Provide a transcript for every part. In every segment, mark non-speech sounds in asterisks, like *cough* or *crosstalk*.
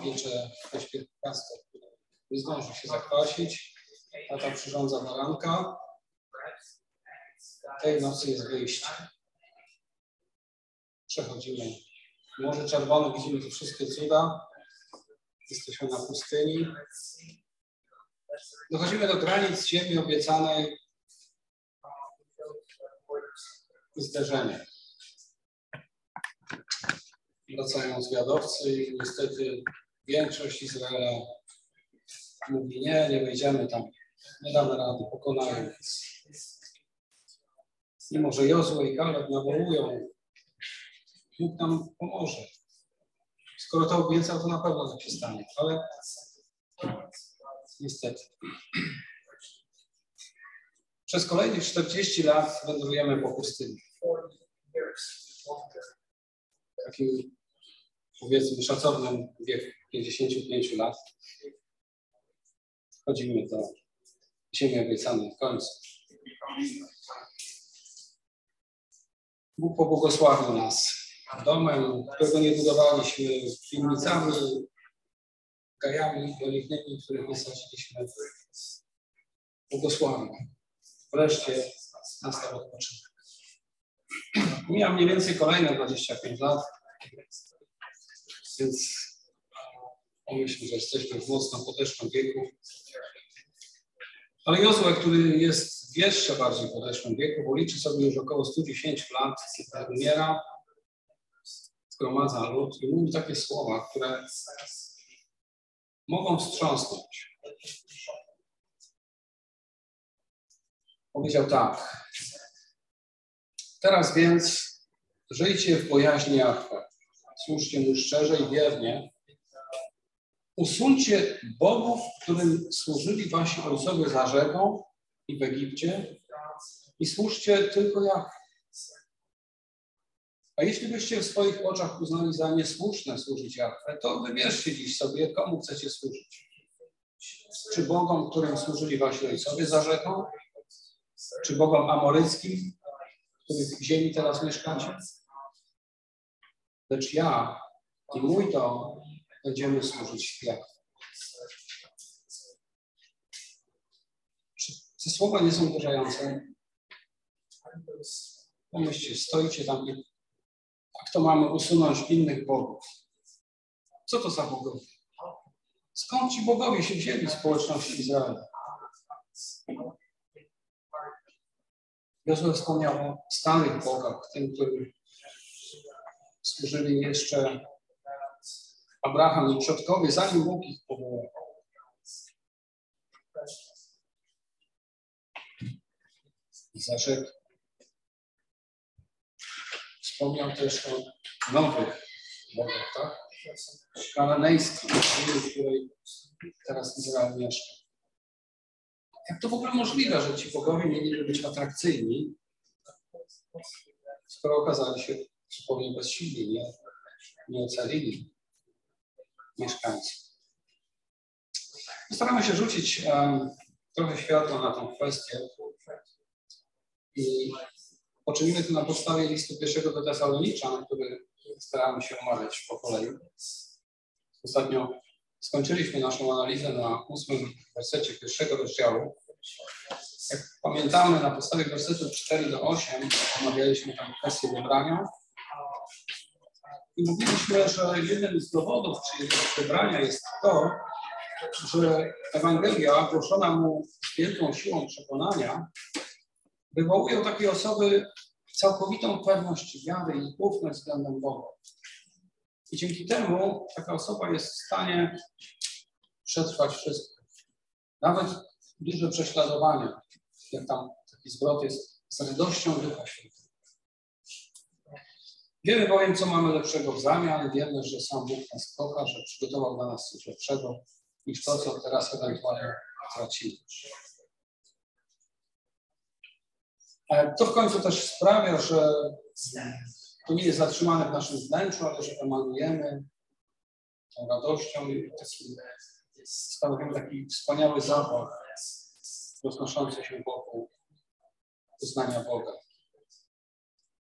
wiecze oświetlaste, które nie zdąży się zakwasić. Tata przyrządza baranka. Tej nocy jest wyjście. Przechodzimy Morze Czerwone, widzimy tu wszystkie cuda. Jesteśmy na pustyni. Dochodzimy do granic ziemi obiecanej. Zderzenie. Wracają zwiadowcy i niestety większość Izraela mówi nie, nie wejdziemy tam, nie damy rady, pokonają. Mimo, że Jozue i Kaleb nawołują, Bóg nam pomoże. Skoro to obiecał, to na pewno tak się stanie, ale niestety. Przez kolejnych 40 lat wędrujemy po pustyni. Takim powiedzmy szacownym wieku 55 lat. Wchodzimy do ziemi obiecanej w końcu. Bóg pobłogosławił nas domem, którego nie budowaliśmy, piwnicami, gajami oliwnymi, których wysadziliśmy. Błogosławił. Wreszcie nastał odpoczynek. Miałem mniej więcej kolejne 25 lat, więc pomyślmy, że jesteśmy w mocno podeszłym wieku. Ale Jozue, który jest jeszcze bardziej podeszłym wieku, bo liczy sobie już około 110 lat, umiera, zgromadza lud i mówi takie słowa, które mogą wstrząsnąć. Powiedział tak. Teraz więc żyjcie w bojaźni Jahwe. Służcie mu szczerze i wiernie. Usuńcie bogów, którym służyli wasi ojcowie za rzeką i w Egipcie i służcie tylko Jahwe. A jeśli byście w swoich oczach uznali za niesłuszne służyć Jahwe, to wybierzcie dziś sobie, komu chcecie służyć. Czy Bogom, którym służyli wasi ojcowie za rzeką? Czy Bogom amoryckim, których ziemi teraz mieszkacie? Lecz ja i mój dom będziemy służyć. Czy te słowa nie są uderzające? Pomyślcie, stoicie tam jak to mamy usunąć innych bogów? Co to za bogowie? Skąd ci bogowie się wzięli w społeczności Izraela? Jozue wspomniał o starych bogach, tym, którym służyli jeszcze Abraham i przodkowie, zanim Bóg ich powołał. I zarzekł Wspomniał też o nowych bogach, tak? Kananejskich, w której teraz Izrael mieszka. Jak to w ogóle możliwe, że ci bogowie mieli być atrakcyjni, skoro okazali się zupełnie bezsilni, nie, nie ocalili mieszkańców. Staramy się rzucić um, trochę światła na tą kwestię i Poczynimy to na podstawie listu pierwszego do Tesaloniczan, który staramy się omawiać po kolei. Ostatnio skończyliśmy naszą analizę na ósmym wersecie pierwszego rozdziału. Jak pamiętamy, na podstawie wersetów 4 do 8 omawialiśmy tam kwestię wybrania. I mówiliśmy, że jednym z dowodów czyjegoś wybrania jest to, że Ewangelia głoszona mu z wielką siłą przekonania wywołują takie osoby całkowitą pewność wiary i ufność względem Boga. I dzięki temu taka osoba jest w stanie przetrwać wszystko. Nawet duże prześladowania, jak tam taki zwrot jest, z radością Ducha Świętego. Wiemy bowiem, co mamy lepszego w zamian. Wiemy, że sam Bóg nas kocha, że przygotował dla nas coś lepszego niż to, co teraz ewentualnie tracimy. E, to w końcu też sprawia, że to nie jest zatrzymane w naszym wnętrzu, ale że emanujemy tą radością i stanowimy taki wspaniały zapach roznoszący się wokół uznania Boga.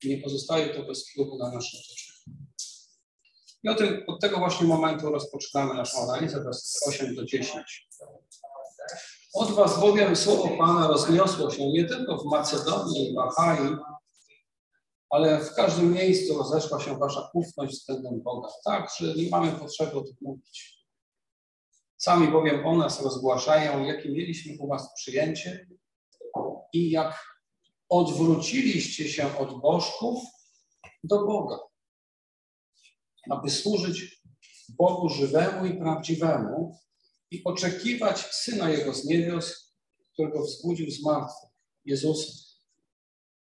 Nie pozostaje to bez wpływu na nasze otoczenie. I o tym, od tego właśnie momentu rozpoczynamy naszą analizę, wersety 8 do 10. Od was bowiem słowo Pana rozniosło się nie tylko w Macedonii i w Achai, ale w każdym miejscu rozeszła się wasza ufność względem Boga. Tak, że nie mamy potrzeby o tym mówić. Sami bowiem o nas rozgłaszają, jakie mieliśmy u was przyjęcie i jak odwróciliście się od bożków do Boga, aby służyć Bogu żywemu i prawdziwemu i oczekiwać Syna Jego z niebios, którego wzbudził z martwych, Jezusa,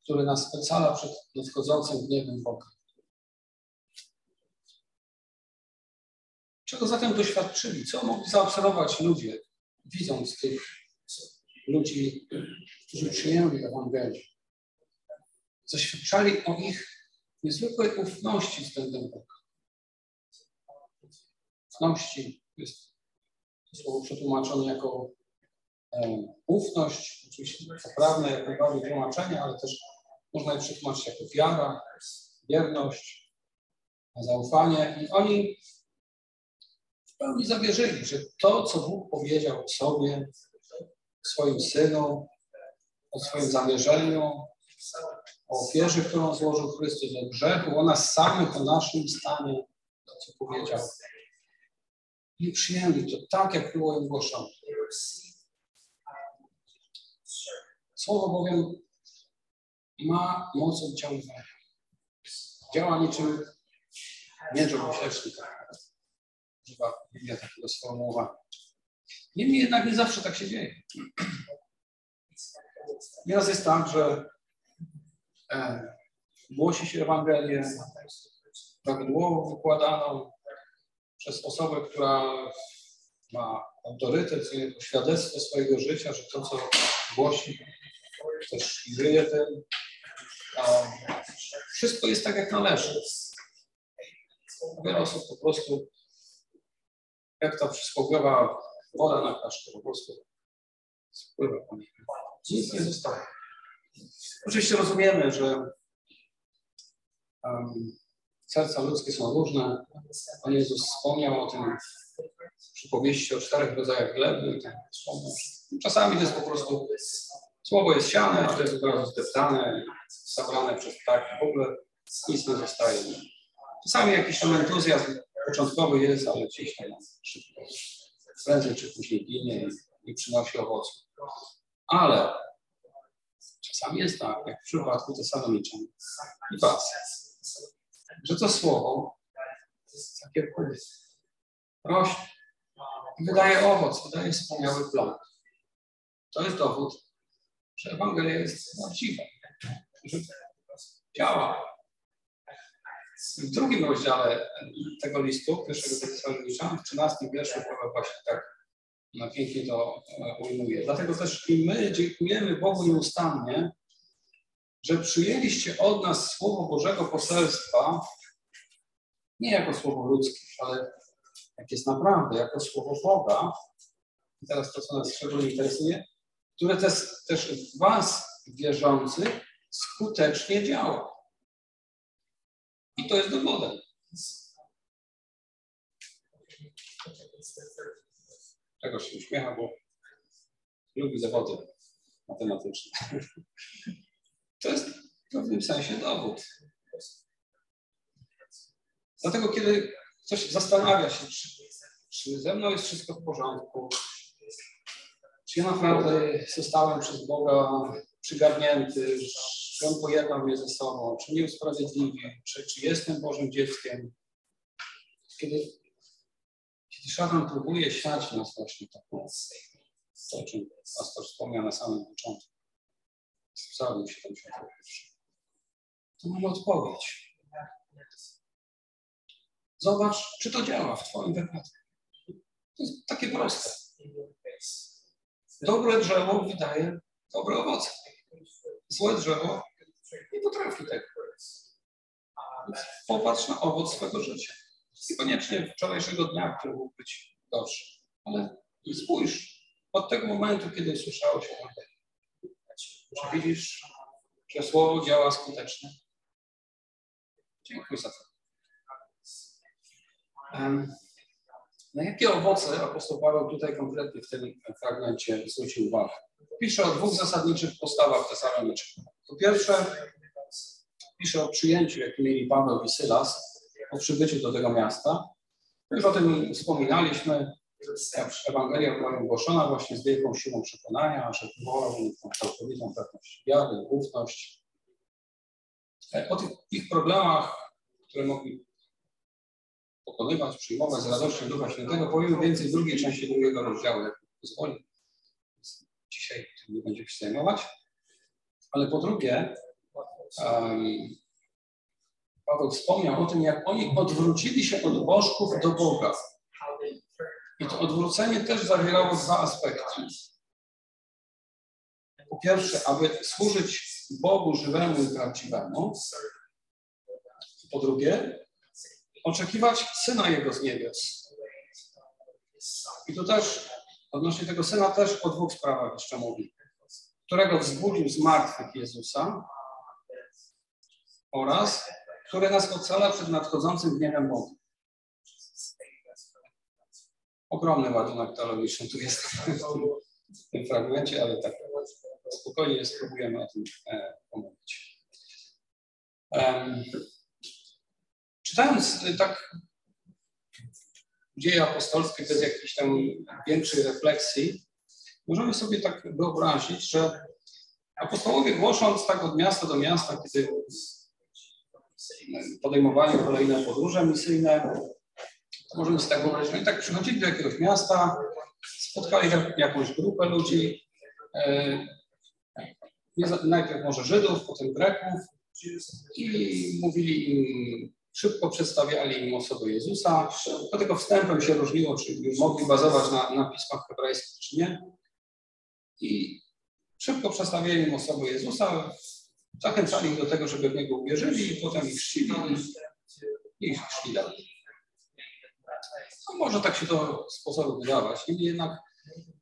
który nas ocala przed nadchodzącym gniewem Boga. Czego zatem doświadczyli? Co mogli zaobserwować ludzie, widząc tych ludzi, którzy przyjęli Ewangelię? Zaświadczali o ich niezwykłej ufności względem Boga. Ufności jest słowo przetłumaczone jako e, ufność, oczywiście poprawne jak najbardziej tłumaczenie, ale też można je przetłumaczyć jako wiara, wierność, zaufanie. I oni w pełni zawierzyli, że to, co Bóg powiedział o sobie, o swoim Synu, o swoim zamierzeniu, ofierze, którą złożył Chrystus, o grzechu, o nas samych, o naszym stanie, to, co powiedział. I przyjęli to tak, jak było im głoszone. Słowo bowiem ma moc oddziaływania. Działa niczym miecz obusieczny, tak. Używa Biblia takiego sformułowania. Niemniej jednak nie zawsze tak się dzieje. *clears throat* Nieraz jest tak, że głosi się Ewangelię prawidłowo wykładaną przez osobę, która ma autorytet, świadectwo swojego życia, że to, co głosi, też żyje tym. Wszystko jest tak, jak należy. Wiele osób po prostu, jak ta przysłowiowa woda na kaszkę, po prostu spływa. Nic nie zostaje. Oczywiście rozumiemy, że um, serca ludzkie są różne. Pan Jezus wspomniał o tym w przypowieści o czterech rodzajach gleby. Tak Czasami to jest po prostu słowo jest siane, a to jest od razu zdeptane, zabrane przez ptaki. W ogóle nic nie zostaje. Czasami jakiś tam entuzjazm początkowy jest, ale gdzieś tam szybko, prędzej czy później ginie i, przynosi owoce. Ale czasami jest tak, jak w przypadku Tesaloniczan i was, że to słowo takie rośnie, wydaje owoc, wydaje wspaniały plon. To jest dowód, że Ewangelia jest prawdziwa, że działa. W drugim rozdziale tego listu, pierwszego Tesaloniczan, w 13 wierszu Paweł właśnie tak na pięknie to e, ujmuje. Dlatego też i my dziękujemy Bogu nieustannie, że przyjęliście od nas Słowo Bożego poselstwa, nie jako Słowo ludzkie, ale jak jest naprawdę, jako Słowo Boga. I teraz to, co nas szczególnie interesuje, które też, też w Was, wierzących, skutecznie działa. I to jest dowodem. Czego się uśmiecha, bo lubi zawody matematyczne. To jest w pewnym sensie dowód. Dlatego, kiedy ktoś zastanawia się, czy, czy ze mną jest wszystko w porządku, czy ja naprawdę zostałem przez Boga przygarnięty, czy On pojednał mnie ze sobą, czy nie usprawiedliwił, czy, czy jestem Bożym dzieckiem. Kiedy, kiedy szatan próbuje siać nas właśnie taką, to o czym pastor wspomniał na samym początku, w psalmie 71, to mamy odpowiedź. Zobacz, czy to działa w Twoim wypadku. To jest takie proste. Dobre drzewo wydaje dobre owoce. Złe drzewo nie potrafi tego. popatrz na owoc swego życia. Niekoniecznie wczorajszego dnia, który mógł być gorszy, ale spójrz od tego momentu, kiedy usłyszałeś o Ewangelii. Czy widzisz, że słowo działa skutecznie? Dziękuję za to. Na jakie owoce apostoł Paweł tutaj konkretnie w tym fragmencie zwrócił uwagę? Pisze o dwóch zasadniczych postawach tesalonicznych. Po pierwsze, pisze o przyjęciu, jakie mieli Paweł i Sylas, o przybyciu do tego miasta. Już o tym wspominaliśmy, jak Ewangelia była ogłoszona właśnie z wielką siłą przekonania, że wywołał tą całkowitą pewność wiary, ufność. O tych problemach, które mogli pokonywać, przyjmować z radością Ducha Świętego, powiem więcej w drugiej części drugiego rozdziału, jak pozwoli. Dzisiaj tym nie będziemy się zajmować. Ale po drugie, um, Paweł wspomniał o tym, jak oni odwrócili się od bożków do Boga. I to odwrócenie też zawierało dwa aspekty. Po pierwsze, aby służyć Bogu żywemu i prawdziwemu. Po drugie, oczekiwać Syna Jego z niebios. I tu też, odnośnie tego Syna, też o dwóch sprawach jeszcze mówi. Którego wzbudził z martwych Jezusa oraz który nas ocala przed nadchodzącym gniewem Boga. Ogromny ładunek teologiczny tu jest w tym fragmencie, ale tak spokojnie spróbujemy o tym e, pomówić. Um, czytając y, tak dzieje apostolskie bez jakiejś tam większej refleksji, możemy sobie tak wyobrazić, że apostołowie głosząc tak od miasta do miasta, kiedy podejmowali kolejne podróże misyjne, możemy sobie tak wyobrazić, oni tak przychodzili do jakiegoś miasta, spotkali jakąś grupę ludzi, e, najpierw może Żydów, potem Greków. I mówili im, szybko przedstawiali im osobę Jezusa. Do tego wstępem się różniło, czy mogli bazować na, na pismach hebrajskich, czy nie. I szybko przedstawiali im osobę Jezusa, zachęcali ich do tego, żeby w Niego uwierzyli i potem ich chrzcili i ich szli dalej. No, może tak się to sposobu wydawać. Niemniej jednak,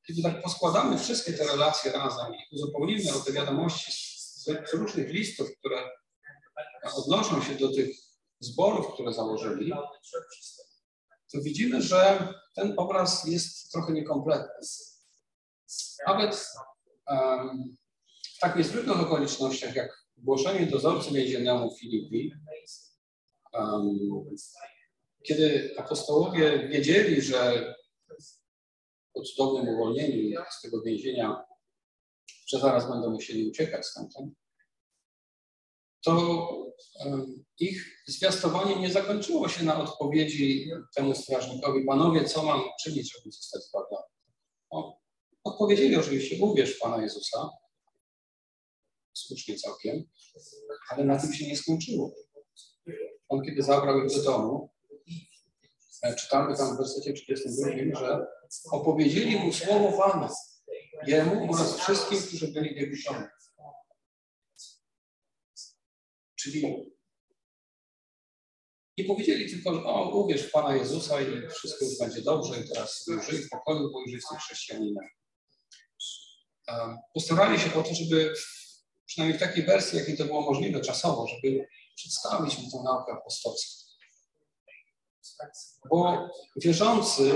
kiedy tak poskładamy wszystkie te relacje razem i uzupełnimy o te wiadomości z, z różnych listów, które odnoszą się do tych zborów, które założyli, to widzimy, że ten obraz jest trochę niekompletny. Nawet um, w tak niezwykłych okolicznościach, jak głoszenie dozorcy więziennemu Filipi, um, kiedy apostołowie wiedzieli, że po cudownym uwolnieniu z tego więzienia, że zaraz będą musieli uciekać stamtąd, to ich zwiastowanie nie zakończyło się na odpowiedzi temu strażnikowi, panowie, co mam czynić, żeby zostać zbawiony? Odpowiedzieli oczywiście, uwierz Pana Jezusa, słusznie całkiem, ale na tym się nie skończyło. On kiedy zabrał ich do domu, e, czytamy tam w wersecie 32, że opowiedzieli mu słowo Pana, jemu oraz wszystkim, którzy byli w jego. Czyli nie powiedzieli tylko, że o, uwierz w Pana Jezusa i wszystko już będzie dobrze i teraz żyj w pokoju, bo już jesteś chrześcijaninem. Postarali się o to, żeby przynajmniej w takiej wersji, jakiej to było możliwe czasowo, żeby przedstawić mu tę naukę apostolską. Bo wierzący,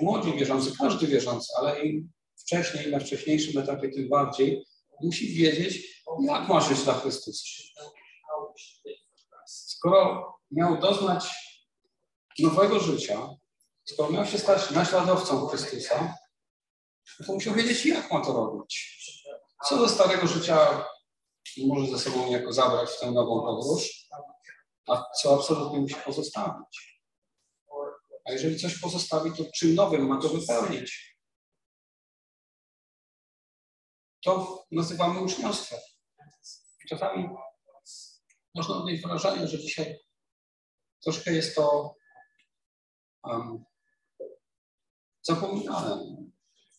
młodzi wierzący, każdy wierzący, ale im wcześniej, na wcześniejszym etapie tym bardziej, musi wiedzieć, jak ma żyć dla Chrystusa. Skoro miał doznać nowego życia, skoro miał się stać naśladowcą Chrystusa, to musiał wiedzieć, jak ma to robić. Co do starego życia może ze sobą niejako zabrać w tę nową podróż, a co absolutnie musi pozostawić. A jeżeli coś pozostawi, to czym nowym ma to wypełnić? To nazywamy uczniostwem. Czasami można odnieść wrażenie, że dzisiaj troszkę jest to um, zapominane.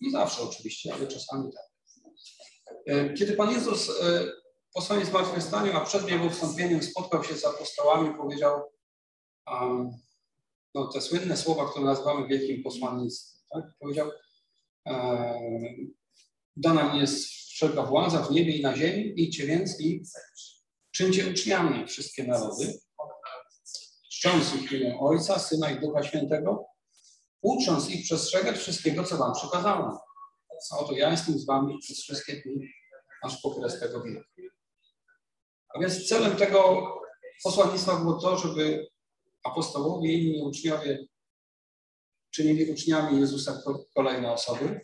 Nie zawsze oczywiście, ale czasami tak. E, kiedy Pan Jezus e, po swoim zmartwychwstaniu, a przed Jego wstąpieniem spotkał się z apostołami, powiedział um, no, te słynne słowa, które nazywamy wielkim posłannictwem. Tak? Powiedział, um, dana mi jest wszelka władza w niebie i na ziemi, idźcie więc i czyńcie uczniami wszystkie narody, czcząc ich imię Ojca, Syna i Ducha Świętego, ucząc ich przestrzegać wszystkiego, co wam przekazałem. Oto ja jestem z wami przez wszystkie dni, aż po kres tego wieku. A więc celem tego posłannictwa było to, żeby apostołowie i inni uczniowie czynili uczniami Jezusa kolejne osoby,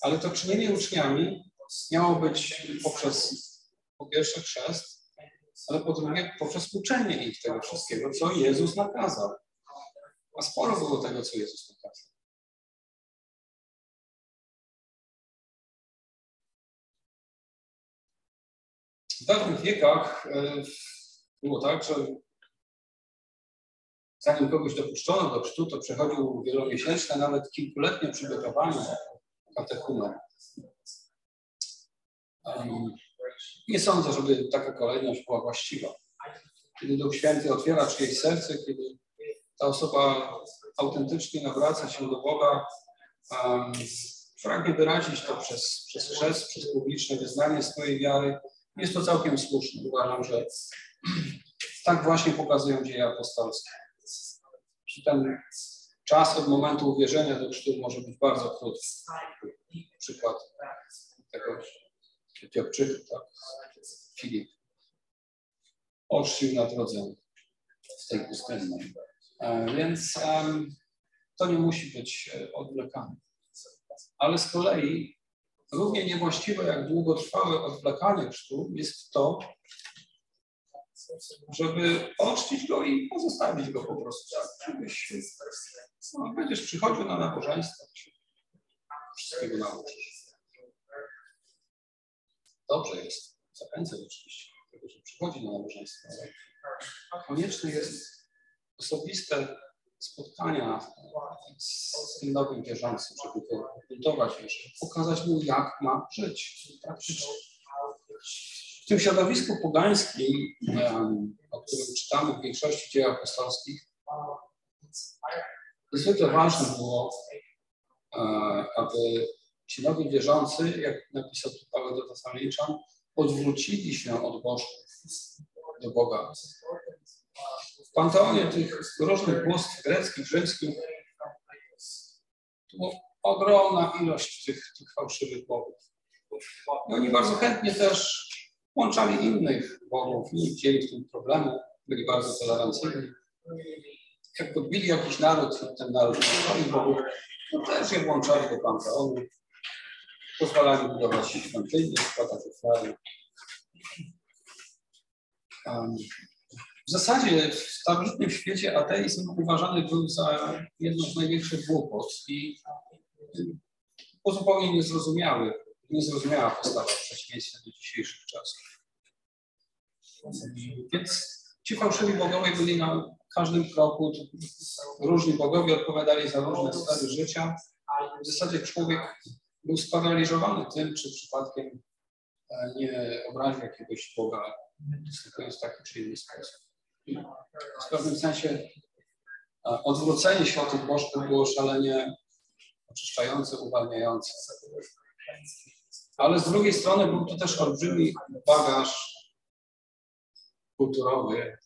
ale to czynienie uczniami miało być poprzez po pierwsze chrzest, ale po drugie poprzez uczenie ich tego wszystkiego, co Jezus nakazał. A sporo było tego, co Jezus nakazał. W dawnych wiekach e, było tak, że zanim kogoś dopuszczono do chrztu, to przechodził wielomiesięczne, nawet kilkuletnie przygotowanie katechumen. Nie sądzę, żeby taka kolejność była właściwa. Kiedy Duch Święty otwiera czyjeś serce, kiedy ta osoba autentycznie nawraca się do Boga, um, pragnie wyrazić to przez, przez przez publiczne wyznanie swojej wiary, jest to całkiem słuszne. Uważam, że tak właśnie pokazują dzieje apostolskie. Ten czas od momentu uwierzenia do chrztu może być bardzo krótki. Przykład tego Etiopczyka, tak, Filip, oczcił na drodze w tej pustyni. E, więc um, to nie musi być e, odwlekane. Ale z kolei równie niewłaściwe jak długotrwałe odwlekanie chrztu jest to, żeby oczcić go i pozostawić go po prostu. Żebyś, no, będziesz przychodził na nabożeństwo, wszystkiego nauczysz. Dobrze jest, zachęcam oczywiście tego, że przychodzi na nabożeństwo, ale konieczne jest osobiste spotkania z tym nowym wierzącym, żeby go budować pokazać mu, jak ma żyć praktycznie. W tym środowisku pogańskim, o którym czytamy w większości dzieł apostolskich, niezwykle ważne było, e, aby ci nowi wierzący, jak napisał tu Paweł do Tesaloniczan, odwrócili się od bożków do Boga. W panteonie tych różnych bóstw greckich, rzymskich była ogromna ilość tych, tych fałszywych bogów. I oni bardzo chętnie też włączali innych bogów, nie widzieli w tym problemu, byli bardzo tolerancyjni. Jak podbili jakiś naród, ten naród swoich bogów, to też je włączali do panteonu. Pozwalali budować świątynie, składać ofiary. Um, w zasadzie w starożytnym świecie ateizm uważany był za jedno z największych głupot i po zupełnie niezrozumiały, niezrozumiała postawa w do dzisiejszych czasów. Więc ci fałszywi bogowie byli na każdym kroku, różni bogowie odpowiadali za różne sfery życia. W zasadzie człowiek był sparaliżowany tym, czy przypadkiem e, nie obraził jakiegoś Boga, występując w taki czy inny sposób. W pewnym sensie e, odwrócenie tych bożków było szalenie oczyszczające, uwalniające. Ale z drugiej strony był to też olbrzymi bagaż kulturowy,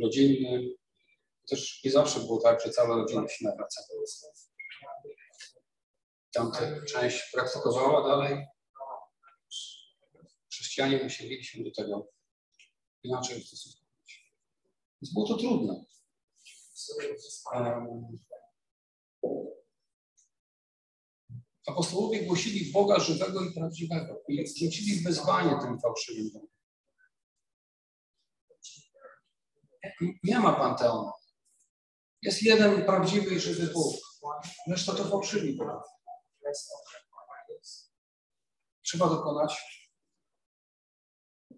rodzinny. Też nie zawsze było tak, że cała rodzina się nawracała. Tamta część praktykowała dalej. Chrześcijanie musieli się do tego inaczej ustosunkować. Więc było to trudne. Apostołowie głosili Boga żywego i prawdziwego i rzucili wyzwanie tym fałszywym. Nie ma panteonu. Jest jeden prawdziwy i żywy Bóg. Reszta to fałszywi Bogowie. Trzeba dokonać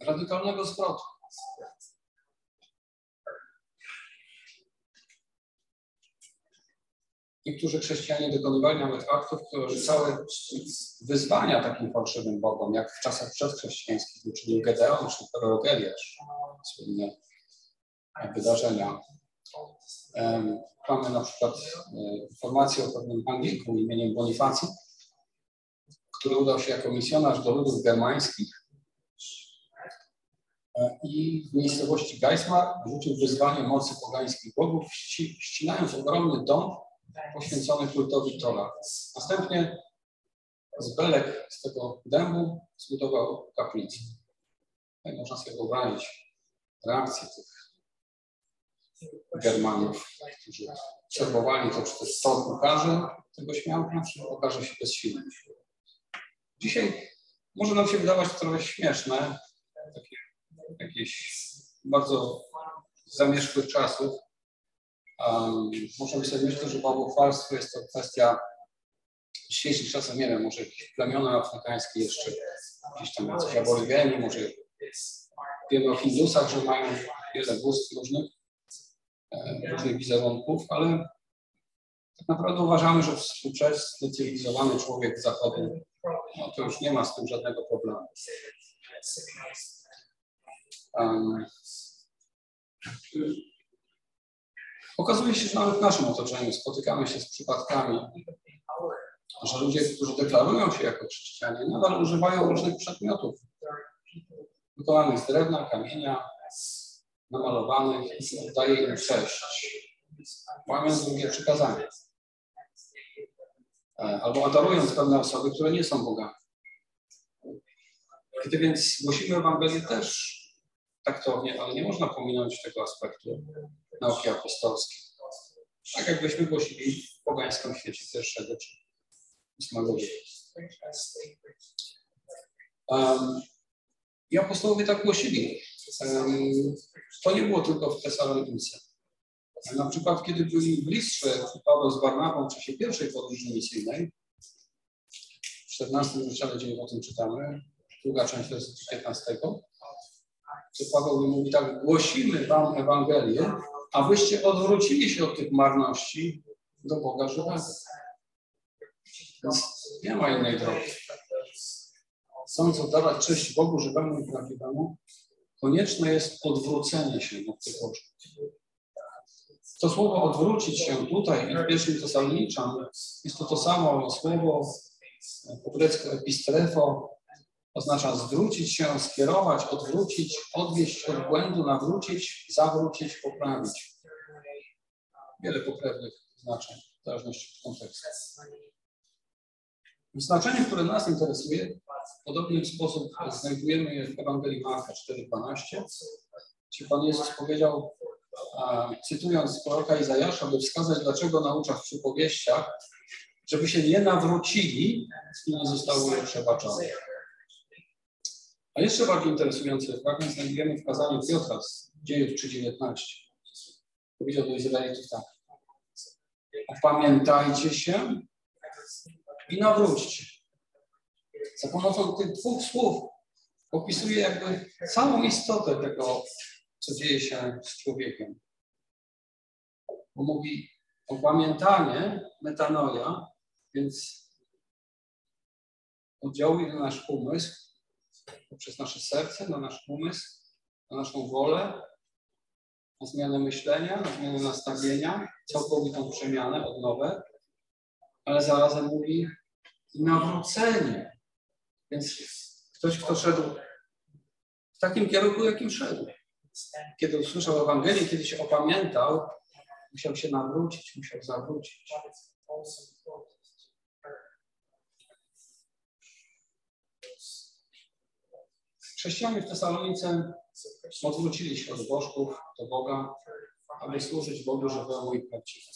radykalnego zwrotu. Niektórzy chrześcijanie dokonywali nawet aktów, które rzucały wyzwania takim fałszywym bogom, jak w czasach przedchrześcijańskich uczynił Gedeon czy prorok Eliasz. Słynne wydarzenia. Mamy na przykład e, informację o pewnym Angliku imieniem Bonifacji, który udał się jako misjonarz do ludów germańskich E, I w miejscowości Geismar rzucił wyzwanie mocy pogańskich bogów, ści, ścinając ogromny dom poświęcony kultowi Tora. Następnie z belek z tego dębu zbudował kaplicę. Jak można sobie wyobrazić reakcję tych Germanów, którzy obserwowali to, czy też to pokaże tego śmiałka, czy okaże się bezsilny. Dzisiaj może nam się wydawać trochę śmieszne, takie jakieś bardzo zamierzchłych czasów. Możemy sobie myśleć, że bałwochwalstwo jest to kwestia dzisiejszych czasach, nie wiem, może plemiona afrykańskie jeszcze, gdzieś tam jacyś aborygeni, może wiemy o Hindusach, że mają wiele bóstw różnych, e, różnych wizerunków, ale tak naprawdę uważamy, że współczesny, cywilizowany człowiek zachodu, no to już nie ma z tym żadnego problemu. Um, okazuje się, że nawet w naszym otoczeniu spotykamy się z przypadkami, że ludzie, którzy deklarują się jako chrześcijanie, nadal używają różnych przedmiotów wykonanych z drewna, kamienia, namalowanych i oddaje im cześć, łamiąc drugie przykazania. E, albo adorując pewne osoby, które nie są bogami. Gdy więc głosimy Ewangelię też taktownie, ale nie można pominąć tego aspektu nauki apostolskiej. Tak jakbyśmy głosili w pogańskim świecie pierwszego czy ósmego. Um, I apostołowie tak głosili. Um, to nie było tylko w Tesalonice. Na przykład, kiedy byli w Listrze Paweł z Barnabą w czasie pierwszej podróży misyjnej, w 14 rozdziale, gdzie o tym czytamy, druga część to jest 15, to Paweł mówi tak, głosimy wam Ewangelię, abyście odwrócili się od tych marności do Boga żywego. Więc nie ma innej drogi. Chcąc oddawać cześć Bogu żywemu i prawdziwemu, konieczne jest odwrócenie się od tych Bożych. To słowo odwrócić się tutaj w pierwszym Tesaloniczan jest to to samo słowo po grecku epistrefo, oznacza zwrócić się, skierować, odwrócić, odwieść od błędu, nawrócić, zawrócić, poprawić. Wiele pokrewnych znaczeń, w zależności od kontekstu. Znaczenie, które nas interesuje, w podobny sposób znajdujemy je w Ewangelii Marka 4,12, gdzie Pan Jezus powiedział, cytując proroka Izajasza, by wskazać, dlaczego naucza w przypowieściach, żeby się nie nawrócili i nie zostały przebaczone. A jeszcze bardziej interesujący fragment znajdujemy w kazaniu Piotra z dziejów 3.19. Powiedział do Izraelitów tak. Opamiętajcie się i nawróćcie. Za pomocą tych dwóch słów opisuje jakby całą istotę tego, co dzieje się z człowiekiem. Bo mówi opamiętanie, metanoja, więc oddziałuje na nasz umysł, poprzez nasze serce, na nasz umysł, na naszą wolę, na zmianę myślenia, na zmianę nastawienia, całkowitą przemianę, odnowę, ale zarazem mówi nawrócenie. Więc ktoś, kto szedł w takim kierunku, jakim szedł. Kiedy usłyszał Ewangelię, kiedy się opamiętał, musiał się nawrócić, musiał zawrócić. Chrześcijanie w Tesalonice odwrócili się od bożków do Boga, aby służyć Bogu żywemu i prawdziwemu.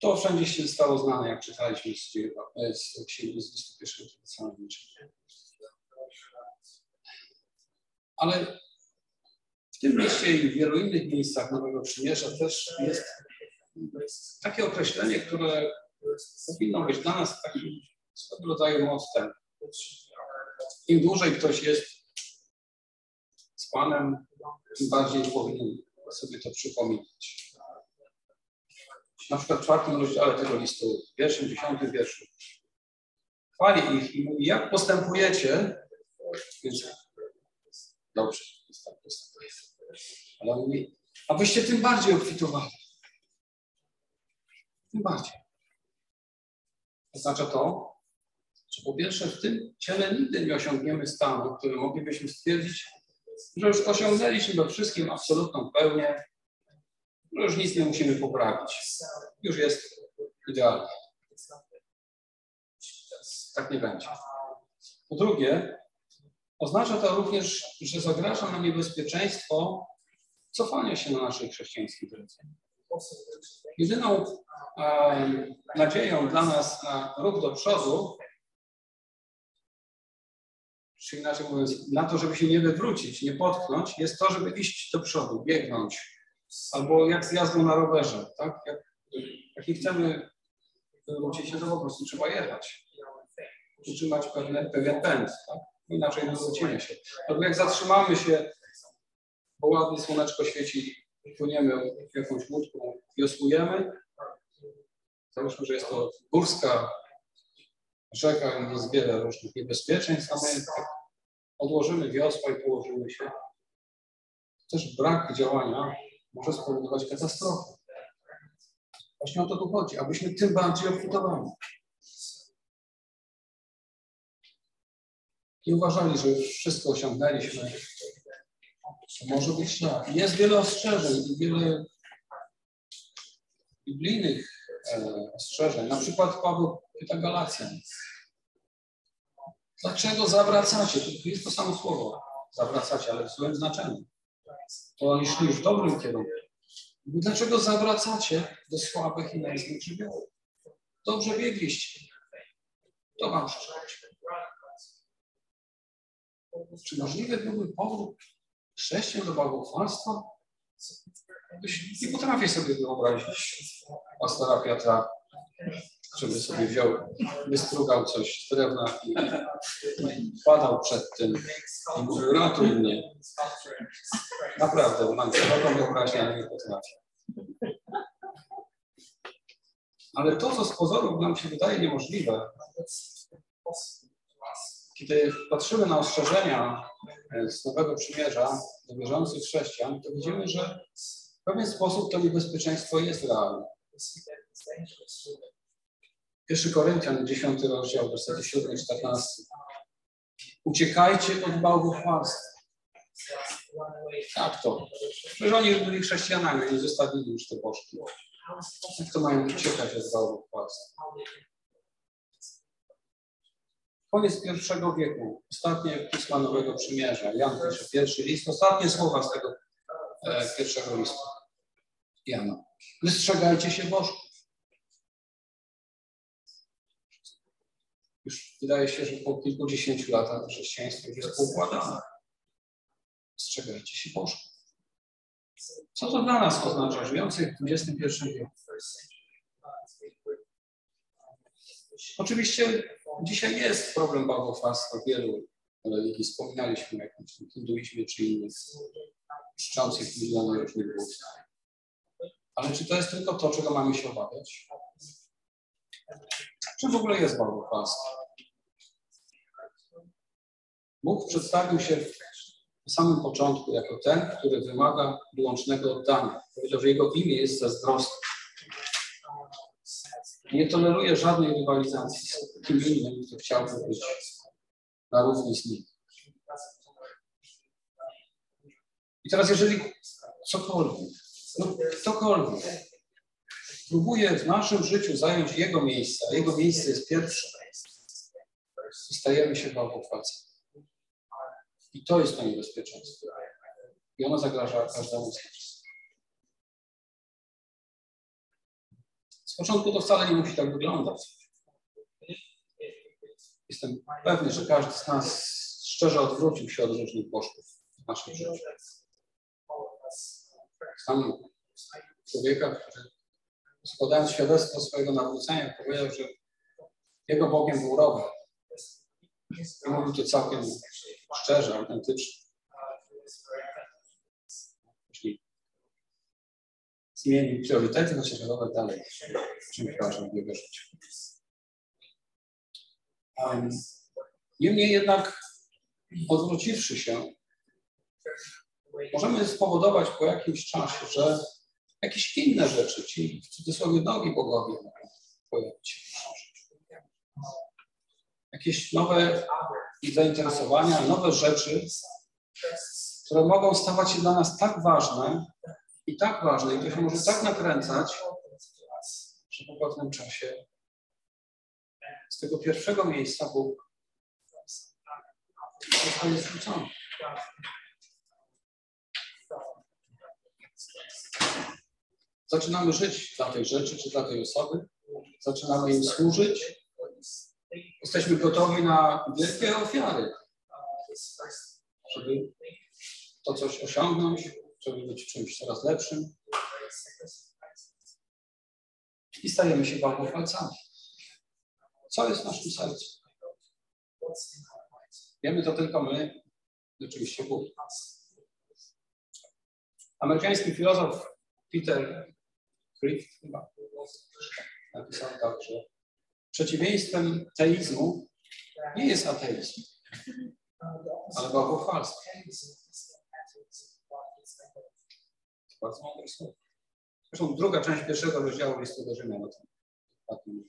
To wszędzie się stało znane, jak czytaliśmy z, księgi z listu pierwszego. Ale w tym mieście i w wielu innych miejscach Nowego Przymierza też jest takie określenie, które powinno być dla nas takim swego rodzaju mostem im dłużej ktoś jest z Panem, tym bardziej powinien sobie to przypominać. Na przykład w czwartym rozdziale tego listu, pierwszym, dziesiątym wierszu. Chwali ich i mówi, jak postępujecie, więc dobrze, tak postępujecie. Ale mówi, abyście tym bardziej obfitowali. Tym bardziej. Oznacza to, po pierwsze w tym ciele nigdy nie osiągniemy stanu, który moglibyśmy stwierdzić, że już osiągnęliśmy we wszystkim absolutną pełnię, że już nic nie musimy poprawić. Już jest idealnie. Tak nie będzie. Po drugie, oznacza to również, że zagraża nam niebezpieczeństwo cofania się na naszej chrześcijańskiej drodze. Jedyną e, nadzieją dla nas na ruch do przodu, czy inaczej mówiąc, na to, żeby się nie wywrócić, nie potknąć, jest to, żeby iść do przodu, biegnąć. Albo jak z jazdą na rowerze, tak? Jak, jak nie chcemy wywrócić się, to po prostu trzeba jechać. Utrzymać pewne, pewien pęd, tak? Inaczej wywrócimy się. Albo jak zatrzymamy się, bo ładnie słoneczko świeci płyniemy jakąś łódką, wiosłujemy. Załóżmy, że jest to górska rzeka, jest wiele różnych niebezpieczeństw, a my tak odłożymy wiosła i położymy się. Też brak działania może spowodować katastrofę. Właśnie o to tu chodzi, abyśmy tym bardziej obfitowali. I uważali, że już wszystko osiągnęliśmy, może być źle. Jest wiele ostrzeżeń i wiele biblijnych e, ostrzeżeń. Na przykład Paweł pyta Galacjan. Dlaczego zawracacie? To jest to samo słowo. Zawracacie, ale w złym znaczeniu. To oni szli w dobrym kierunku. Dlaczego zawracacie do słabych i nędznych żywiołów? Dobrze biegliście. To wam przeszkodzi. Czy możliwy byłby powrót chrześcijan do bałwochwalstwa? Nie potrafię sobie wyobrazić pastora Piotra, żeby sobie wziął, wystrugał coś z drewna i padał przed tym i mówił, ratuj mnie. Naprawdę, mam szeroką wyobraźnię, ale nie potrafię. Ale to, co z pozoru nam się wydaje niemożliwe, kiedy patrzymy na ostrzeżenia e, z Nowego Przymierza do wierzących chrześcijan, to widzimy, że w pewien sposób to niebezpieczeństwo jest realne. 1 Koryntian, 10 rozdział, wersety 7 14. Uciekajcie od bałwochwalstwa. Jak to? Że oni byli chrześcijanami, nie zostawili już te bożki. Jak to mają uciekać od bałwochwalstwa? Koniec pierwszego wieku, ostatnie pisma Nowego Przymierza. Jan pisze pierwszy list, ostatnie słowa z tego e, pierwszego listu. Jana. Wystrzegajcie się bożków. Już wydaje się, że po kilkudziesięciu latach chrześcijaństwo już jest poukładane. Wystrzegajcie się bożków. Co to dla nas oznacza, żyjących w XXI wieku? Oczywiście dzisiaj jest problem bałwochwalstwa wielu religii. Wspominaliśmy o jakimś hinduizmie czy innych czczących miliony różnych bóstw. Ale czy to jest tylko to, czego mamy się obawiać? Czym w ogóle jest bałwochwalstwo? Bóg przedstawił się w samym początku jako ten, który wymaga wyłącznego oddania. Powiedział, że jego imię jest zazdrosne nie toleruje żadnej rywalizacji z kim innym, kto chciałby być na równi z nim. I teraz, jeżeli cokolwiek, no ktokolwiek próbuje w naszym życiu zająć jego miejsce, a jego miejsce jest pierwsze, stajemy się bałwochwalcem. I to jest to niebezpieczeństwo. I ono zagraża każdemu z nas. Z początku to wcale nie musi tak wyglądać. Jestem pewny, że każdy z nas szczerze odwrócił się od różnych bożków w naszym życiu. Sam człowieka, który składając świadectwo swojego nawrócenia, powiedział, że jego Bogiem był rower. I mówił to całkiem szczerze, autentycznie. zmienił priorytety, chociaż rower dalej czymś ważnym w jego życiu. Um, niemniej jednak, odwróciwszy się, możemy spowodować po jakimś czasie, że jakieś inne rzeczy, ci w cudzysłowie nowi bogowie mogą pojawić się. Jakieś nowe zainteresowania, nowe rzeczy, które mogą stawać się dla nas tak ważne i tak ważne, i to się może tak nakręcać, że po pewnym czasie z tego pierwszego miejsca Bóg zostaje zrzucony. Zaczynamy żyć dla tej rzeczy czy dla tej osoby, zaczynamy im służyć, jesteśmy gotowi na wielkie ofiary, żeby to coś osiągnąć, żeby być czymś coraz lepszym. I stajemy się bałwochwalcami. Co jest w naszym sercu? Wiemy to tylko my, oczywiście Bóg. Amerykański filozof Peter Chyba napisał tak, że przeciwieństwem teizmu nie jest ateizm, ale bałwochwalstwo. Bardzo mądre słowo. Zresztą druga część pierwszego rozdziału listu do Rzymian o tym.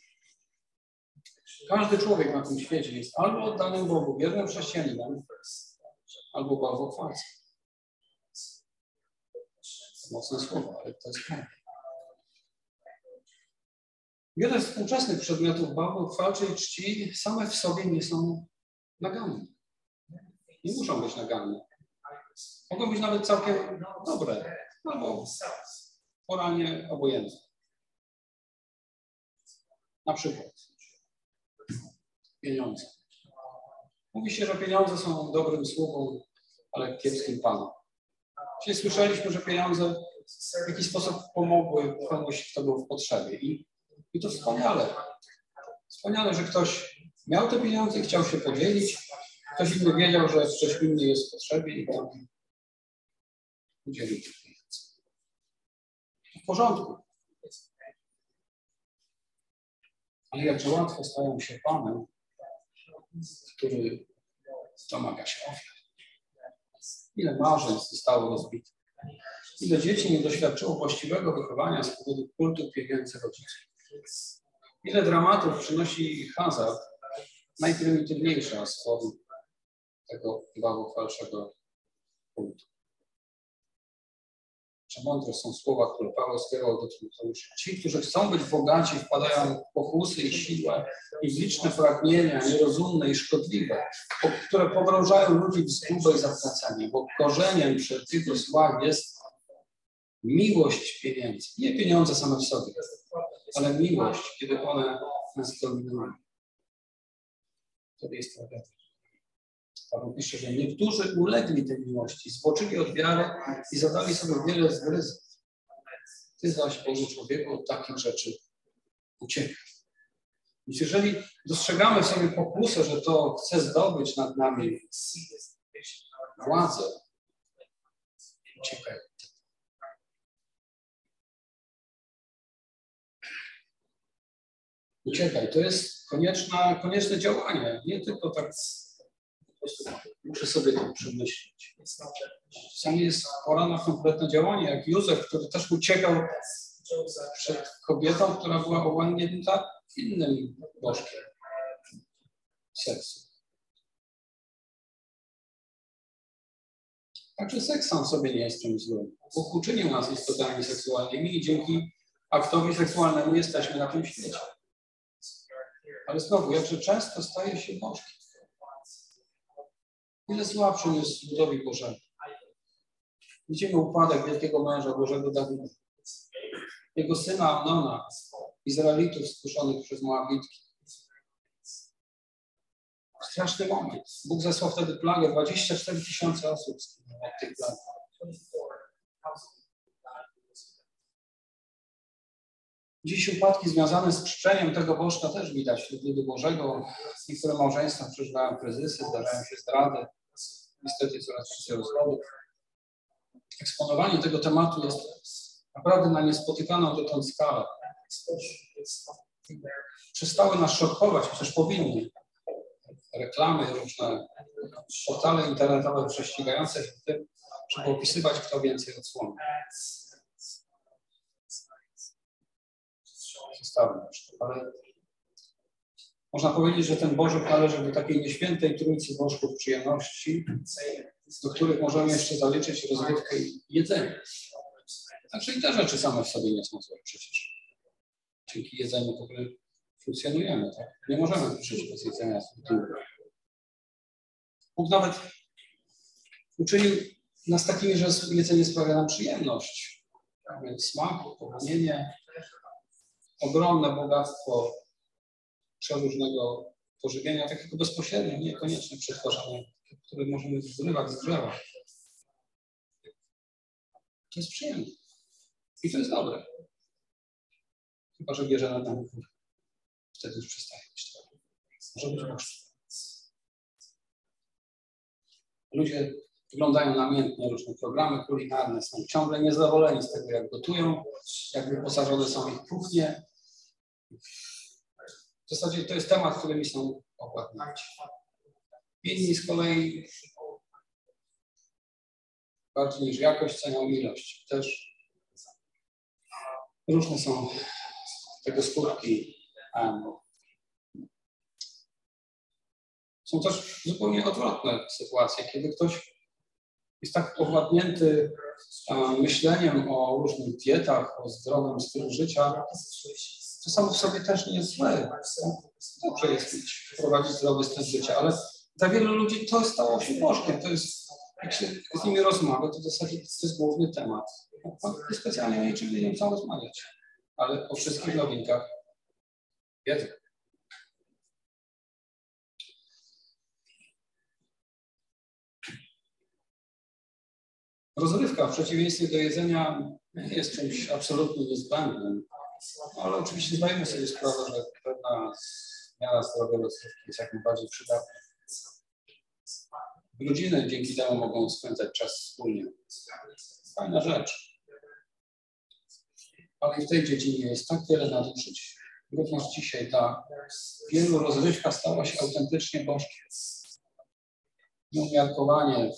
Każdy człowiek na tym świecie jest albo oddanym Bogu, wiernym chrześcijaninem, albo bałwochwalcą. Mocne słowo, ale to jest prawda. Wiele współczesnych przedmiotów bałwochwalczej czci same w sobie nie są naganne. Nie muszą być naganne. Mogą być nawet całkiem dobre, albo moralnie obojętne. Na przykład pieniądze. Mówi się, że pieniądze są dobrym sługą, ale kiepskim panem. Dzisiaj słyszeliśmy, że pieniądze w jakiś sposób pomogły komuś, kto był w potrzebie. I, i to wspaniale. Wspaniale, że ktoś miał te pieniądze i chciał się podzielić. Ktoś inny wiedział, że ktoś inny jest w potrzebie i tam udzielił tych pieniędzy. W porządku. Ale jakże łatwo stają się Panem, który domaga się ofiar. Ile marzeń zostało rozbitych. Ile dzieci nie doświadczyło właściwego wychowania z powodu kultu pieniędzy rodziców. Ile dramatów przynosi hazard, najprymitywniejsza z form tego bałwochwalczego kultu. Czy mądre są słowa, które Paweł skierował do Tymoteuszy. Ci, którzy chcą być bogaci, wpadają w pokusy i siłę i w liczne pragnienia nierozumne i szkodliwe, które pogrążają ludzi w zgubę i zatracenie, bo korzeniem wszelkiego zła jest miłość pieniędzy. Nie pieniądze same w sobie, ale miłość, kiedy one nas dominują. To jest tragedia. Paweł pisze, że niektórzy ulegli tej miłości, zboczyli od wiary i zadali sobie wiele zgryzów. Ty zaś, Boże człowieku, od takich rzeczy uciekaj. Więc jeżeli dostrzegamy w sobie pokusę, że to chce zdobyć nad nami władzę, uciekaj. Uciekaj. To jest konieczne, konieczne działanie. Nie tylko tak muszę sobie to przemyśleć. Czasami jest pora na konkretne działanie, jak Józef, który też uciekał przed kobietą, która była owłęgnięta innym bożkiem seksu. Także seks sam sobie nie jest czymś złym. Bóg uczynił nas istotami seksualnymi i dzięki aktowi seksualnemu jesteśmy na tym świecie. Ale znowu, jakże często staje się bożkiem. Ile zła przyniósł ludowi Bożemu. Widzimy upadek wielkiego męża Bożego Dawida. Jego syna Amnona, Izraelitów skuszonych przez Moabitki. Straszny moment. Bóg zesłał wtedy plagę. 24 tysiące osób od tych plag. Dziś upadki związane z czczeniem tego bożka też widać wśród ludu Bożego. Niektóre małżeństwa przeżywają kryzysy, zdarzają się zdrady niestety coraz więcej rozwodów. Eksponowanie tego tematu jest naprawdę na niespotykaną dotąd skalę. Przestały nas szokować, chociaż powinny. Reklamy, różne portale internetowe prześcigające się tym, żeby opisywać, kto więcej odsłoni. Ale Można powiedzieć, że ten Bożek należy do takiej nieświętej trójcy bożków przyjemności, do których możemy jeszcze zaliczyć rozrywkę i jedzenie. Także i te rzeczy same w sobie nie są złe przecież. Dzięki jedzeniu w ogóle funkcjonujemy, tak? Nie możemy żyć bez jedzenia Bóg nawet uczynił nas takimi, że jedzenie sprawia nam przyjemność. Smak, pochłonienie, ogromne bogactwo przeróżnego pożywienia, takiego bezpośrednio, niekoniecznie przetwarzania, które możemy zrywać z drzewa. To jest przyjemne. I to jest dobre. Chyba, że bierze na ten Wtedy już przestaje być. Może być gorzej. Ludzie oglądają namiętnie różne programy kulinarne, są ciągle niezadowoleni z tego, jak gotują, jak wyposażone są ich kuchnie. W zasadzie to jest temat, którymi są opłatnięci. Inni z kolei bardziej niż jakość cenią ilość. Też różne są tego skutki. Są też zupełnie odwrotne sytuacje, kiedy ktoś jest tak powładnięty myśleniem o różnych dietach, o zdrowym stylu życia, to samo w sobie też nie jest złe. Dobrze jest prowadzić zdrowy styl życia, ale dla wielu ludzi to stało się bożkiem. To jest, jak się z nimi rozmawia, to w zasadzie to jest główny temat. I specjalnie o niczym nie chcą rozmawiać, ale o wszystkich nowinkach wiedzą. Rozrywka w przeciwieństwie do jedzenia nie jest czymś absolutnie niezbędnym, ale oczywiście zdajemy sobie sprawę, że pewna miara zdrowia rozrywki jest jak najbardziej przydatna. Rodziny dzięki temu mogą spędzać czas wspólnie. Fajna rzecz. Ale w tej dziedzinie jest tak wiele nadużyć. Również dzisiaj ta wielu rozrywka stała się autentycznie bożkiem. Nieumiarkowanie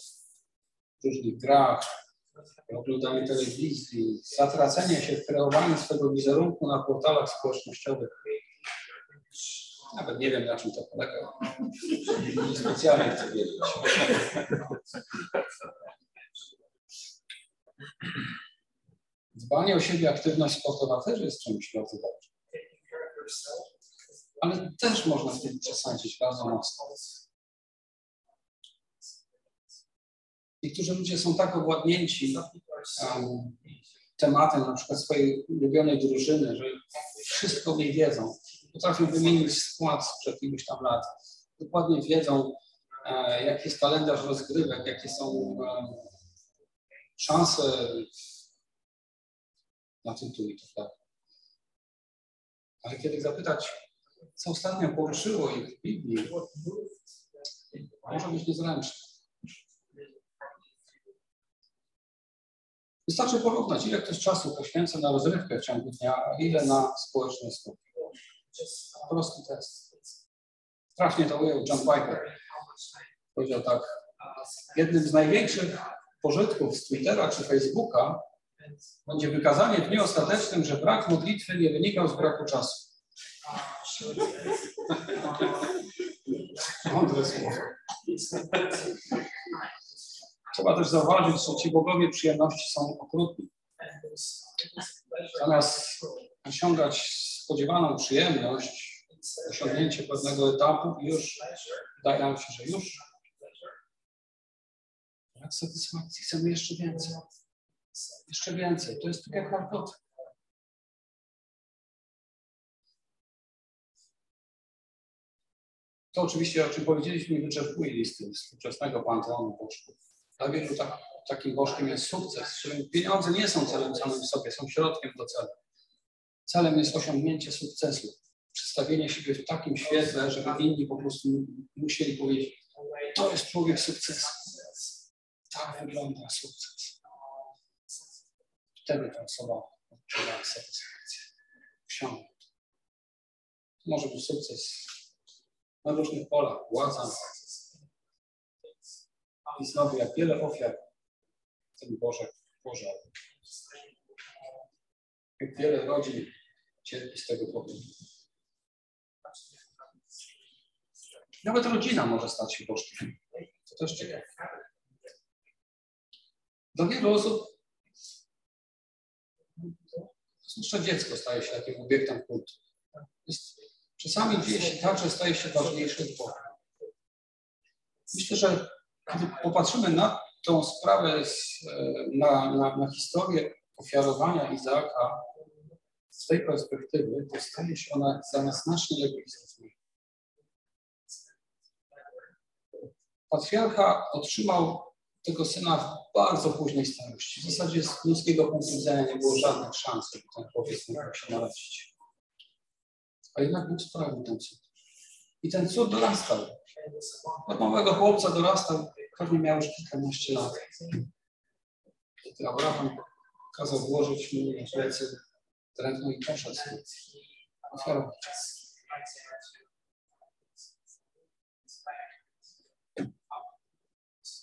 w różnych grach, oglądanie telewizji, zatracenie się w kreowaniu swojego wizerunku na portalach społecznościowych. Nawet nie wiem, na czym to polega. Nie specjalnie chcę wiedzieć. Dbanie o siebie, aktywność sportowa też jest czymś bardzo dobrym. Ale też można w tym przesadzić bardzo mocno. Niektórzy ludzie są tak owładnięci um, tematem na przykład swojej ulubionej drużyny, że wszystko o niej wiedzą. Potrafią wymienić skład sprzed iluś tam lat. Dokładnie wiedzą, e, jaki jest kalendarz rozgrywek, jakie są e, szanse na tytuł i tak. Ale kiedy zapytać, co ostatnio poruszyło ich w Biblii, może być niezręczne. Wystarczy porównać, ile ktoś czasu poświęca na rozrywkę w ciągu dnia, a ile na społeczne skupy. Prosty test. Trafnie to ujął John Piper. Powiedział tak, jednym z największych pożytków z Twittera czy Facebooka będzie wykazanie w dniu ostatecznym, że brak modlitwy nie wynikał z braku czasu. *laughs* Mądre słowo. Trzeba też zauważyć, że ci bogowie przyjemności są okrutni. Zamiast osiągać spodziewaną przyjemność, osiągnięcie pewnego etapu i już wydaje nam się, że już brak satysfakcji, chcemy jeszcze więcej. Jeszcze więcej. To jest tak jak narkotyk. To oczywiście, o czym powiedzieliśmy, wyczerpuje listy współczesnego panteonu bożków. Dla wielu tak, takim bożkiem jest sukces, pieniądze nie są celem samym w sobie, są środkiem do celu. Celem jest osiągnięcie sukcesu, przedstawienie siebie w takim świetle, żeby inni po prostu musieli powiedzieć, to jest człowiek sukcesu. Tak wygląda sukces. Wtedy ta osoba odczuwa satysfakcję. To. Może być sukces na różnych polach, władza. I znowu, jak wiele ofiar ten Boże pożar. Jak wiele rodzin cierpi z tego powodu. Nawet rodzina może stać się bożkiem. To też ciekawe. Dla wielu osób, zwłaszcza dziecko staje się takim obiektem kultu. Jest, czasami dzieje się tak, że staje się ważniejszy od Boga. Myślę, że kiedy popatrzymy na tą sprawę, z, na, na, na historię ofiarowania Izaaka z tej perspektywy, to staje się ona dla znacznie lepiej zrozumiała. Patriarcha otrzymał tego syna w bardzo późnej starości. W zasadzie z ludzkiego punktu widzenia nie było żadnych szans, żeby ten chłopiec mógł się narodzić. A jednak Bóg sprawił ten cud. I ten cud dorastał. Od małego chłopca dorastał, pewnie miał już kilkanaście lat. Kiedy Abraham kazał włożyć mu na plecy drewno i poszedł ofiarować.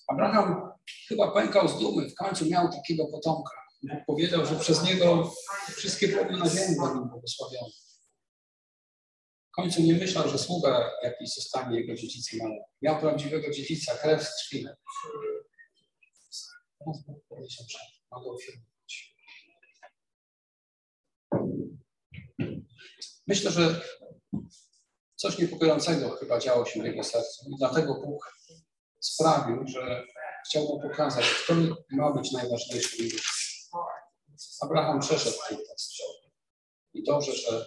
Abraham chyba pękał z dumy, w końcu miał takiego potomka. Powiedział, że przez niego wszystkie plemiona na ziemi będą błogosławione. Końcu nie myślał, że sługa jakiś zostanie jego dziedzicem, ale miał prawdziwego dziedzica, krew z krwi. Teraz Bóg powiedział, że. Myślę, że coś niepokojącego chyba działo się w jego sercu i dlatego Bóg sprawił, że chciał mu pokazać, kto ma być najważniejszy. Abraham przeszedł ten test. I dobrze, że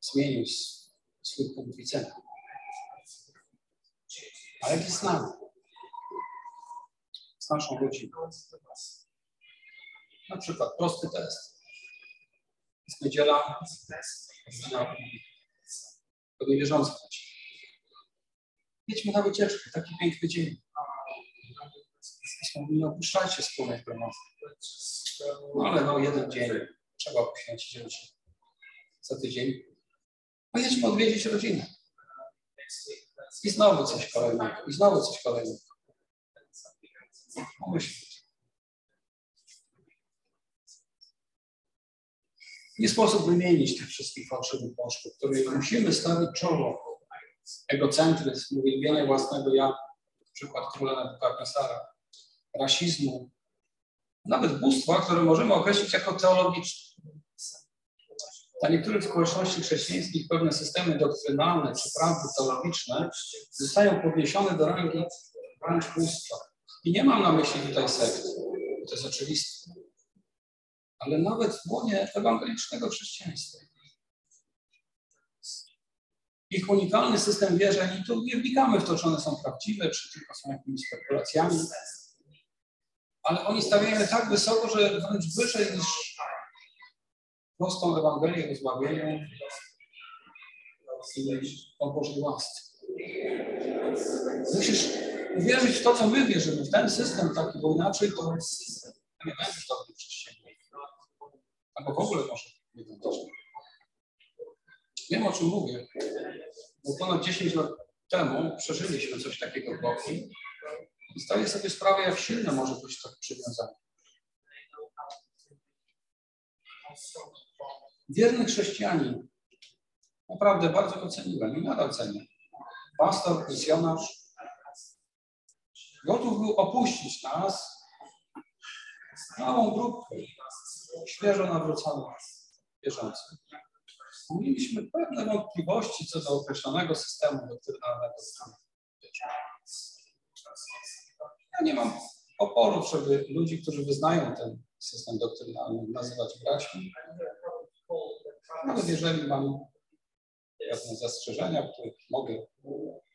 zmienił swój punkt widzenia. A jak jest z naszą rodziną. Na przykład prosty test. Jest niedziela, rodzina do niewierzących Jedźmy na wycieczkę, taki piękny dzień. Nie opuszczajcie wspólnej gromadzi. No ale no jeden dzień trzeba poświęcić. Za tydzień. No jedźmy odwiedzić rodzinę. I znowu coś kolejnego. I znowu coś kolejnego. Nie sposób wymienić tych wszystkich fałszywych bożków, których musimy stawić czoło egocentryzm, uwielbienie własnego ja, przykład króla Nebukadnesara, rasizmu, nawet bóstwa, które możemy określić jako teologiczne. Dla niektórych społeczności chrześcijańskich pewne systemy doktrynalne czy prawdy teologiczne zostają podniesione do rangi wręcz bóstwa. I nie mam na myśli tutaj sekt, to jest oczywiste. Ale nawet w łonie ewangelicznego chrześcijaństwa ich unikalny system wierzeń i tu nie wnikamy w to, czy one są prawdziwe, czy tylko są jakimiś spekulacjami, ale oni stawiają tak wysoko, że wręcz wyżej niż prostą Ewangelię o zbawieniu o Bożej łasce. Musisz uwierzyć w to, co my wierzymy, w ten system taki, bo inaczej to nie będziesz dobrym chrześcijaninem. Albo w ogóle może nie będziesz. Wiem, o czym mówię, bo ponad 10 lat temu przeżyliśmy coś takiego w Boki i zdaję sobie sprawę, jak silne może być to przywiązanie. Wierny chrześcijanin naprawdę bardzo go ceniłem i nadal cenię. Pastor, misjonarz gotów był opuścić nas małą grupkę świeżo nawróconą wierzących mieliśmy pewne wątpliwości co do określonego systemu doktrynalnego. Ja nie mam oporu, żeby ludzi, którzy wyznają ten system doktrynalny, nazywać braćmi. Nawet jeżeli mam pewne zastrzeżenia, o których mogę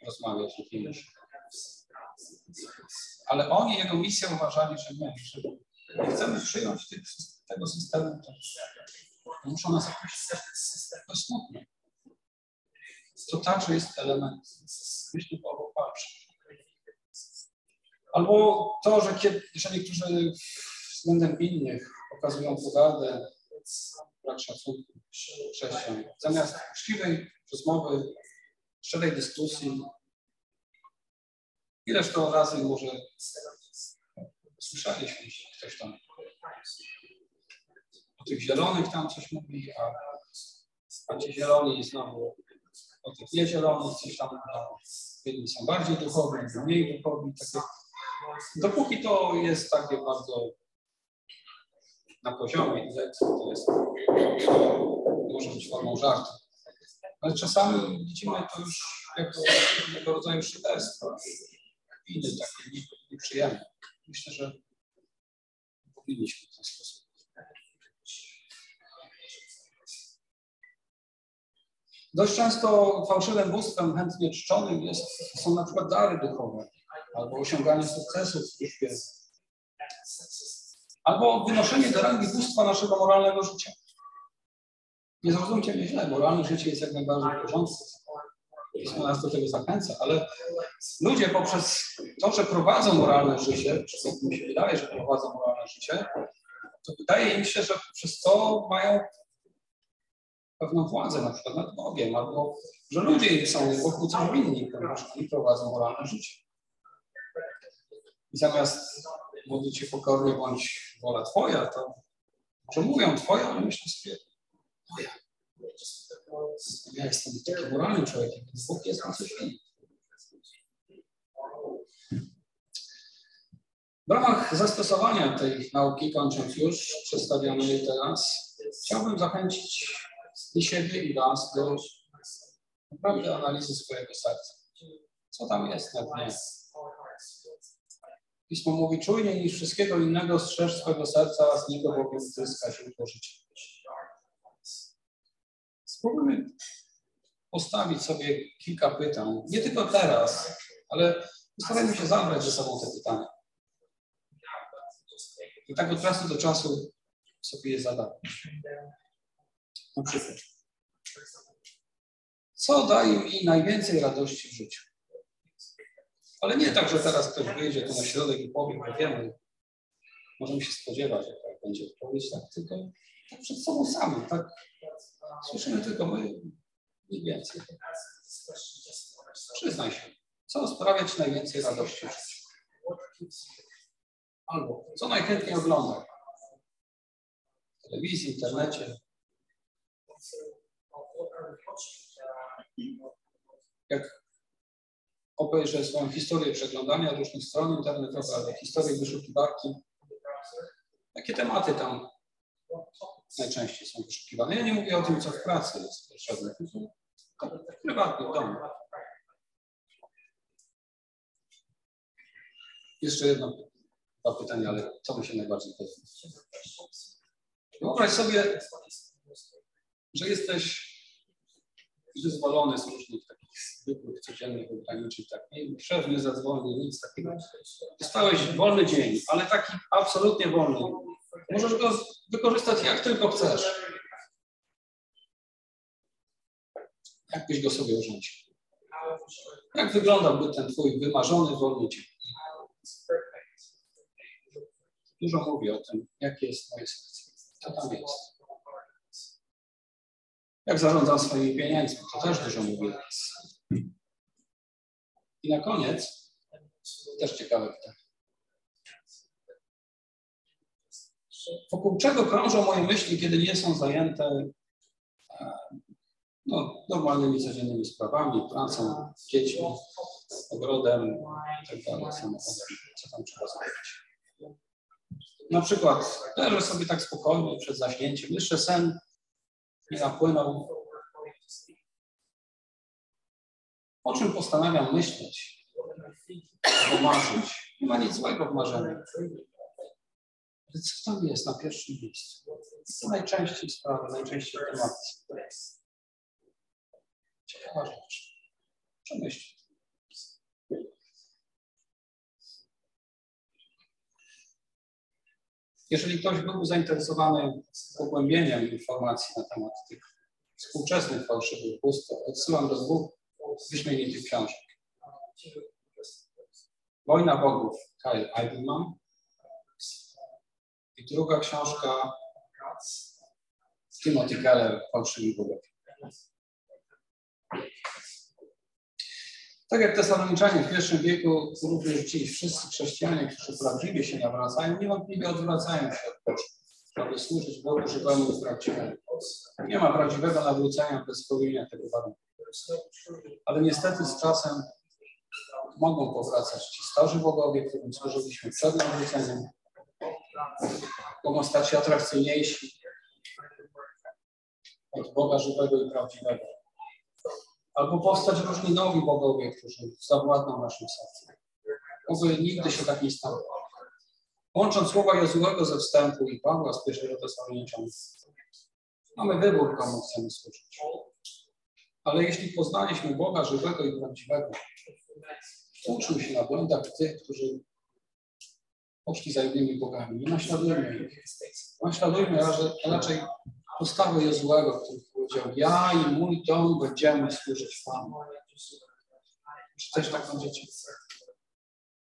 rozmawiać z kimś. Ale oni, jego misję uważali, że nie, że nie chcemy przyjąć tych, tego systemu, to muszą nas jakoś to smutne. To także jest element myśli patrz. Albo to, że, kiedy, że niektórzy względem innych pokazują pogardę, brak szacunku chrześcijan. Zamiast uczciwej rozmowy, szczerej dyskusji, ileż to razy może słyszeliśmy, ktoś tam o tych zielonych tam coś mówi, a, a ci zieloni znowu o tych niezielonych, coś tam, jedni są bardziej duchowi, mniej duchowi, takie. Dopóki to jest takie bardzo na poziomie lekcji, to jest, może być formą żartu. Ale czasami widzimy to już jako pewnego rodzaju szyderstwo, inny takie nieprzyjemne. Myślę, że powinniśmy w ten sposób. Dość często fałszywym bóstwem chętnie czczonym jest, są na przykład dary duchowe, albo osiąganie sukcesów w służbie, albo wynoszenie do rangi bóstwa naszego moralnego życia. Nie zrozumcie mnie źle, moralne życie jest jak najbardziej w porządku. Pismo nas do tego zachęca, ale ludzie poprzez to, że prowadzą moralne życie, czy mi się wydaje, że prowadzą moralne życie, to wydaje im się, że przez to mają pewną władzę, na przykład nad Bogiem, albo że ludzie są wokół coś winni, ponieważ oni prowadzą moralne życie. I zamiast modlić się pokornie bądź wola Twoja, to że mówią Twoja, ale myślę sobie, moja. Ja jestem takim moralnym człowiekiem, więc Bóg jest na coś winny. W ramach zastosowania tej nauki, kończąc już, przedstawionej teraz, chciałbym zachęcić i siebie, i Was do naprawdę analizy swojego serca. Co tam jest na dnie? Pismo mówi, czujniej niż wszystkiego innego strzeż swojego serca, a z niego bowiem zyska to życie. Spróbujmy postawić sobie kilka pytań, nie tylko teraz, ale postarajmy się zabrać ze sobą te pytania. I tak od czasu do czasu sobie je zadawać. Na przykład, co daje mi najwięcej radości w życiu? Ale nie tak, że teraz ktoś wyjdzie tu na środek i powie, że wiemy, możemy się spodziewać, jaka będzie odpowiedź, tak tylko tak przed sobą sami, tak słyszymy tylko my, nic więcej. Przyznaj się, co sprawia Ci najwięcej radości w życiu? Albo co najchętniej ogląda? W telewizji, internecie. Jak obejrzę swoją historię przeglądania różnych stron internetowych, historię wyszukiwarki, jakie tematy tam najczęściej są wyszukiwane. Ja nie mówię o tym, co w pracy jest potrzebne, prywatnie w domu. Jeszcze jedno dwa pytania, ale co mi się najbardziej podoba? Wyobraź sobie, że jesteś wyzwolony z różnych zwykłych, codziennych ograniczeń, tak, nie, szef nie zadzwoni, nic takiego. Dostałeś wolny dzień, ale taki absolutnie wolny. Możesz go wykorzystać jak tylko chcesz. Jak byś go sobie urządził? Jak wyglądałby ten twój wymarzony wolny dzień? Dużo mówię o tym, jakie jest moje serce. Co tam jest? Jak zarządzam swoimi pieniędzmi? To też dużo mówię. I na koniec, też ciekawe pytanie. Wokół czego krążą moje myśli, kiedy nie są zajęte e, no, normalnymi, codziennymi sprawami, pracą, dziećmi, ogrodem itd., tak co tam trzeba zrobić. Na przykład leżę sobie tak spokojnie przed zaśnięciem, jeszcze sen nie napłynął. O czym postanawiam myśleć albo marzyć? Nie ma nic złego w marzeniu. Ale co tam jest na pierwszym miejscu? To najczęściej sprawy, najczęściej tematy. Ciekawa rzecz. Przemyślcie. Jeżeli ktoś był zainteresowany pogłębieniem informacji na temat tych współczesnych fałszywych bóstw, odsyłam do dwóch wyśmienitych książek. Wojna Bogów Kyle Eidelman i druga książka Timothy Keller Fałszywi Bogowie. Tak jak Tesaloniczanie w pierwszym wieku, również dziś wszyscy chrześcijanie, którzy prawdziwie się nawracają, niewątpliwie odwracają się od Bożu, aby służyć Bogu żywemu i prawdziwemu. Nie ma prawdziwego nawrócenia bez spełnienia tego warunku. Ale niestety z czasem mogą powracać ci starzy bogowie, którym służyliśmy przed nawróceniem. Mogą stać się atrakcyjniejsi od Boga żywego i prawdziwego. Albo powstać różni nowi bogowie, którzy zawładną naszym sercem. Oby nigdy się tak nie stało. Łącząc słowa Jozułego ze wstępu i Pawła z pierwszego Tesaloniczan, mamy wybór, komu chcemy służyć. Ale jeśli poznaliśmy Boga żywego i prawdziwego, uczmy się na błędach tych, którzy poszli za innymi bogami. Nie naśladujmy ich. Naśladujmy raczej postawę Jozułego, który powiedział, ja i mój dom będziemy służyć Panu. Czy też tak będziecie?